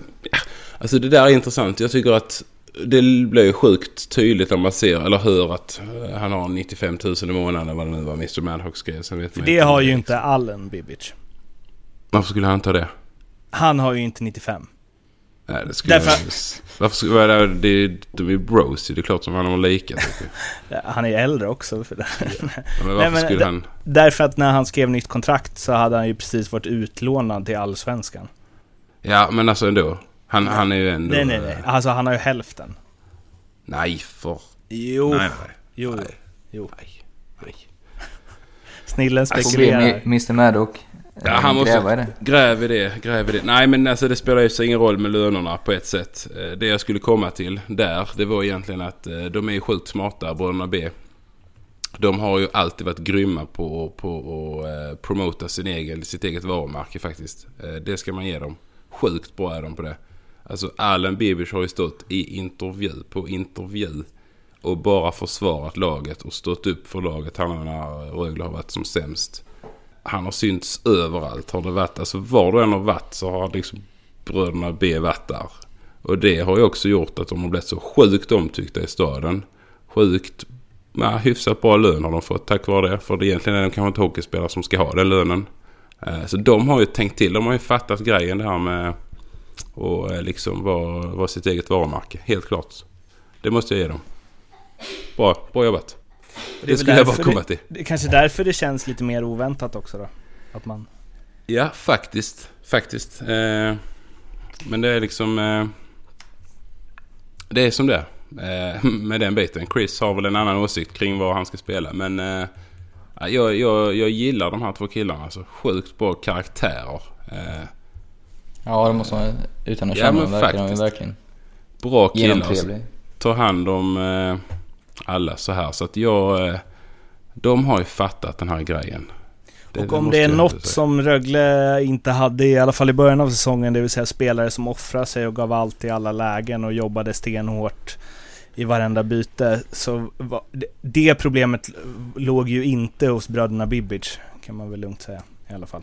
alltså det där är intressant. Jag tycker att det blir ju sjukt tydligt när man ser eller hör att eh, han har 95 000 i månaden eller vad det nu var Mr Madhawk skrev. Sen vet för man det inte har ju inte Allen Bibic. Varför skulle han ta det? Han har ju inte 95. Nej, det skulle Därför- jag, Varför skulle... Vad är det? Det, de är bros ju. Det är klart som han har lika. Han är äldre också för det. Men varför Nej, men skulle han... Därför att när han skrev nytt kontrakt så hade han ju precis varit utlånad till Allsvenskan. Ja, men alltså ändå. Han, han är ju ändå... Nej, nej, nej. Alltså han har ju hälften. Nej, för... Jo. Nej, nej. Jo. Nej. Jo. Nej. Nej. Snillen spekulerar. Mi- Mr Maddock Ja, han måste gräva i det. gräv i det, gräv i det. Nej men alltså det spelar ju sig ingen roll med lönerna på ett sätt. Eh, Det jag skulle komma till där, det var egentligen att eh, de är ju sjukt smarta, bröderna B. De har ju alltid varit grymma på, på att eh, promota sin egen, sitt eget varumärke faktiskt. Eh, Det ska man ge dem. Sjukt bra är de på det. Alltså Allen Bibic har ju stått i intervju på intervju och bara försvarat laget och stått upp för laget han när Rögle har varit som sämst. Han har synts överallt. Har det varit, alltså var du än har varit så har liksom bröderna B varit där. Och det har ju också gjort att de har blivit så sjukt omtyckta i staden. Sjukt, ja, hyfsat bra lön har de fått tack vare det. För det egentligen är de kanske inte hockeyspelare som ska ha den lönen. Eh, så de har ju tänkt till. De har ju fattat grejen det här med att eh, liksom vara, vara sitt eget varumärke. Helt klart. Det måste jag ge dem. Bra, bra jobbat är Det väl skulle jag bara komma det- till. Det är kanske därför det känns lite mer oväntat också då. Att man... Ja, faktiskt. Faktiskt. Eh, men det är liksom... Eh, det är som det är. Eh, med den biten. Chris har väl en annan åsikt kring vad han ska spela. Men eh, ja, jag, jag, jag gillar de här två killarna. Alltså, sjukt bra karaktärer. Eh, Ja, det måste man utan att Ja, känna men dem verkligen bra killar. Alltså, tar hand om eh, alla så här. Så att jag... Eh, de har ju fattat den här grejen. Och om måste det är något som Rögle inte hade, i alla fall i början av säsongen, det vill säga spelare som offrade sig och gav allt i alla lägen och jobbade stenhårt i varenda byte. Så va, det, det problemet låg ju inte hos bröderna Bibic, kan man väl lugnt säga i alla fall.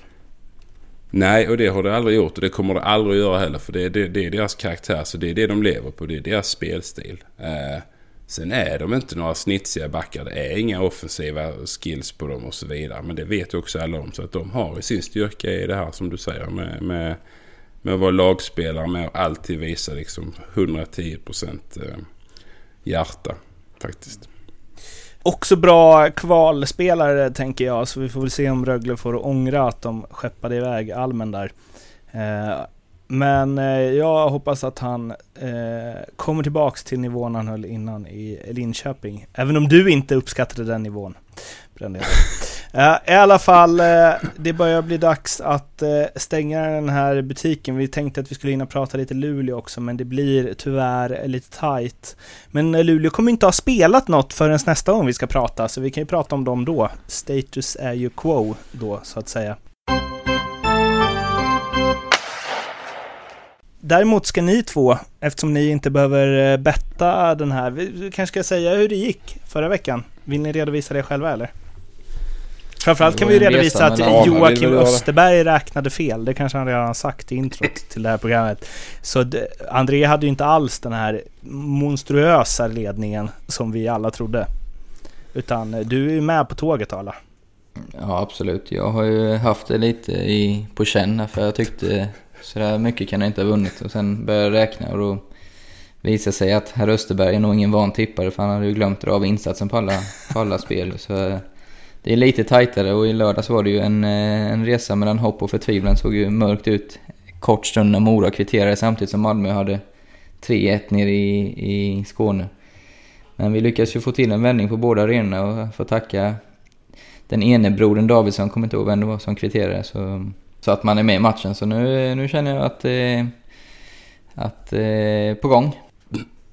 Nej, och det har det aldrig gjort och det kommer det aldrig att göra heller. För det, det, det är deras karaktär, så det är det de lever på. Det är deras spelstil. Eh, sen är de inte några snitsiga backar. Det är inga offensiva skills på dem och så vidare. Men det vet ju också alla om. Så att de har i sin styrka i det här som du säger med, med, med att vara lagspelare. Med att alltid visa liksom 110% eh, hjärta faktiskt. Också bra kvalspelare tänker jag, så vi får väl se om Rögle får ångra att de skeppade iväg Almen där. Eh, Eh, men eh, jag hoppas att han eh, kommer tillbaks till nivån han höll innan i Linköping. Även om du inte uppskattade den nivån. Uh, I alla fall, uh, det börjar bli dags att uh, stänga den här butiken. Vi tänkte att vi skulle hinna prata lite Luleå också, men det blir tyvärr lite tight. Men Luleå kommer inte ha spelat något förrän nästa gång vi ska prata, så vi kan ju prata om dem då. Status är ju quo då, så att säga. Däremot ska ni två, eftersom ni inte behöver betta den här, vi kanske ska säga hur det gick förra veckan. Vill ni redovisa det själva eller? Framförallt kan vi redovisa att Joakim Österberg räknade fel. Det kanske han redan sagt i introt till det här programmet. Så André hade ju inte alls den här monstruösa ledningen som vi alla trodde. Utan du är med på tåget alla. Ja absolut. Jag har ju haft det lite i, på känn för jag tyckte sådär mycket kan jag inte ha vunnit. Och sen började jag räkna och då visade sig att herr Österberg är nog ingen van tippare för han hade ju glömt dra av insatsen på alla, på alla spel. Så eh, det är lite tajtare och i lördags var det ju en, eh, en resa mellan hopp och förtvivlan. såg ju mörkt ut kort stund när Mora kvitterade samtidigt som Malmö hade 3-1 nere i, i Skåne. Men vi lyckades ju få till en vändning på båda arenorna och får tacka den ene brodern Davidsson, kommer inte ihåg vem det var som kvitterade, så, så att man är med i matchen. Så nu, nu känner jag att, eh, att eh, på gång.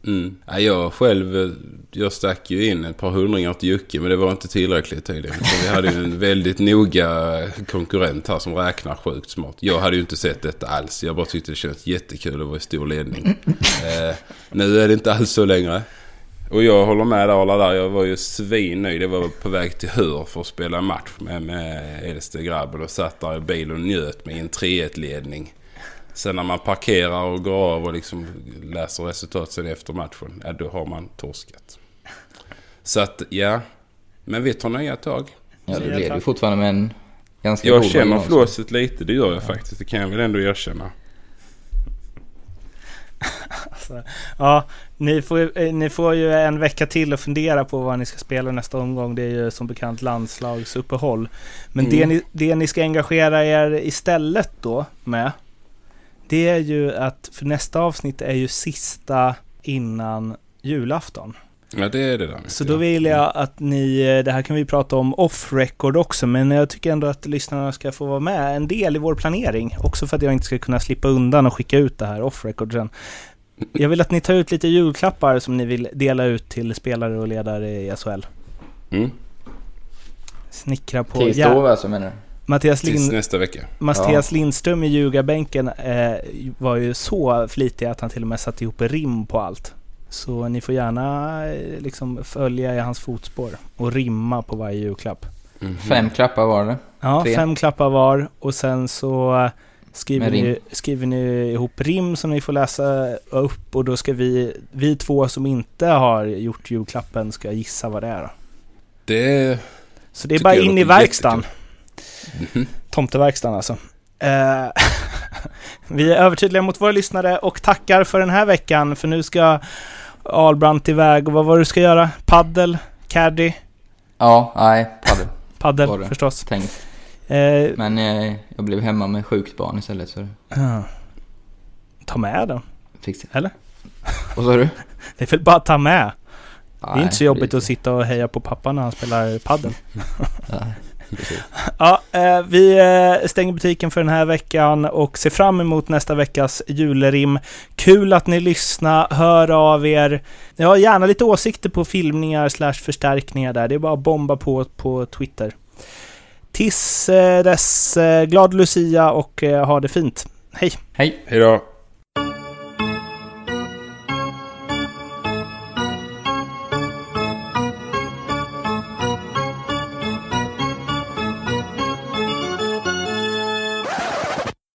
Mm. Ja, jag själv, jag stack ju in ett par hundringar till Jocke men det var inte tillräckligt tydligen. Så vi hade ju en väldigt noga konkurrent här som räknar sjukt smart. Jag hade ju inte sett detta alls. Jag bara tyckte det kändes jättekul att vara i stor ledning. Eh, nu är det inte alls så längre. Och jag håller med där alla där. Jag var ju svinnöjd. Jag var på väg till Hör för att spela match med, med Edste grabben och satt där i bilen och njöt med en 3-1 ledning. Sen när man parkerar och går av och liksom läser resultat sen efter matchen, ja då har man torskat. Så att ja, men vi tar nya tag. Ja, det leder ju fortfarande med en ganska Jag känner flåset lite, det gör jag ja. faktiskt. Det kan jag väl ändå erkänna. alltså, ja, ni får, eh, ni får ju en vecka till att fundera på vad ni ska spela nästa omgång. Det är ju som bekant landslagsuppehåll. Men mm. det, ni, det ni ska engagera er istället då med, det är ju att, för nästa avsnitt är ju sista innan julafton. Ja, det är det där. Så då vill jag att ni, det här kan vi prata om off record också, men jag tycker ändå att lyssnarna ska få vara med en del i vår planering. Också för att jag inte ska kunna slippa undan och skicka ut det här off record sen. Jag vill att ni tar ut lite julklappar som ni vill dela ut till spelare och ledare i SHL. Mm. Snickra på... Tisdag ja. alltså menar du? Mattias, Lind... nästa vecka. Mattias ja. Lindström i ljugarbänken eh, var ju så flitig att han till och med satte ihop rim på allt. Så ni får gärna eh, liksom följa i hans fotspår och rimma på varje julklapp. Mm -hmm. Fem klappar var det? Ja, Tre. fem klappar var och sen så eh, skriver ni, skriver ni ihop rim som ni får läsa upp och då ska vi, vi två som inte har gjort julklappen ska gissa vad det är. Det Så det är bara in i verkstaden. Mm. Tomteverkstan alltså. Uh, vi är övertydliga mot våra lyssnare och tackar för den här veckan för nu ska Albrandt iväg och vad var det du ska göra? Paddel? Caddy? Ja, nej, paddel. paddel förstås. Tänkt. Uh, Men uh, jag blev hemma med sjukt barn istället så... Ta med den. Fixa. Eller? Vad sa du? Det är väl bara att ta med. Nej, det är inte så jobbigt att sitta och heja på pappa när han spelar paddel. ja, eh, vi eh, stänger butiken för den här veckan och ser fram emot nästa veckas julrim. Kul att ni lyssnar, hör av er. Ja, gärna lite åsikter på filmningar slash förstärkningar där. Det är bara att bomba på på Twitter. Tills eh, dess, glad Lucia och ha det fint. Hej! Hej! Hej då!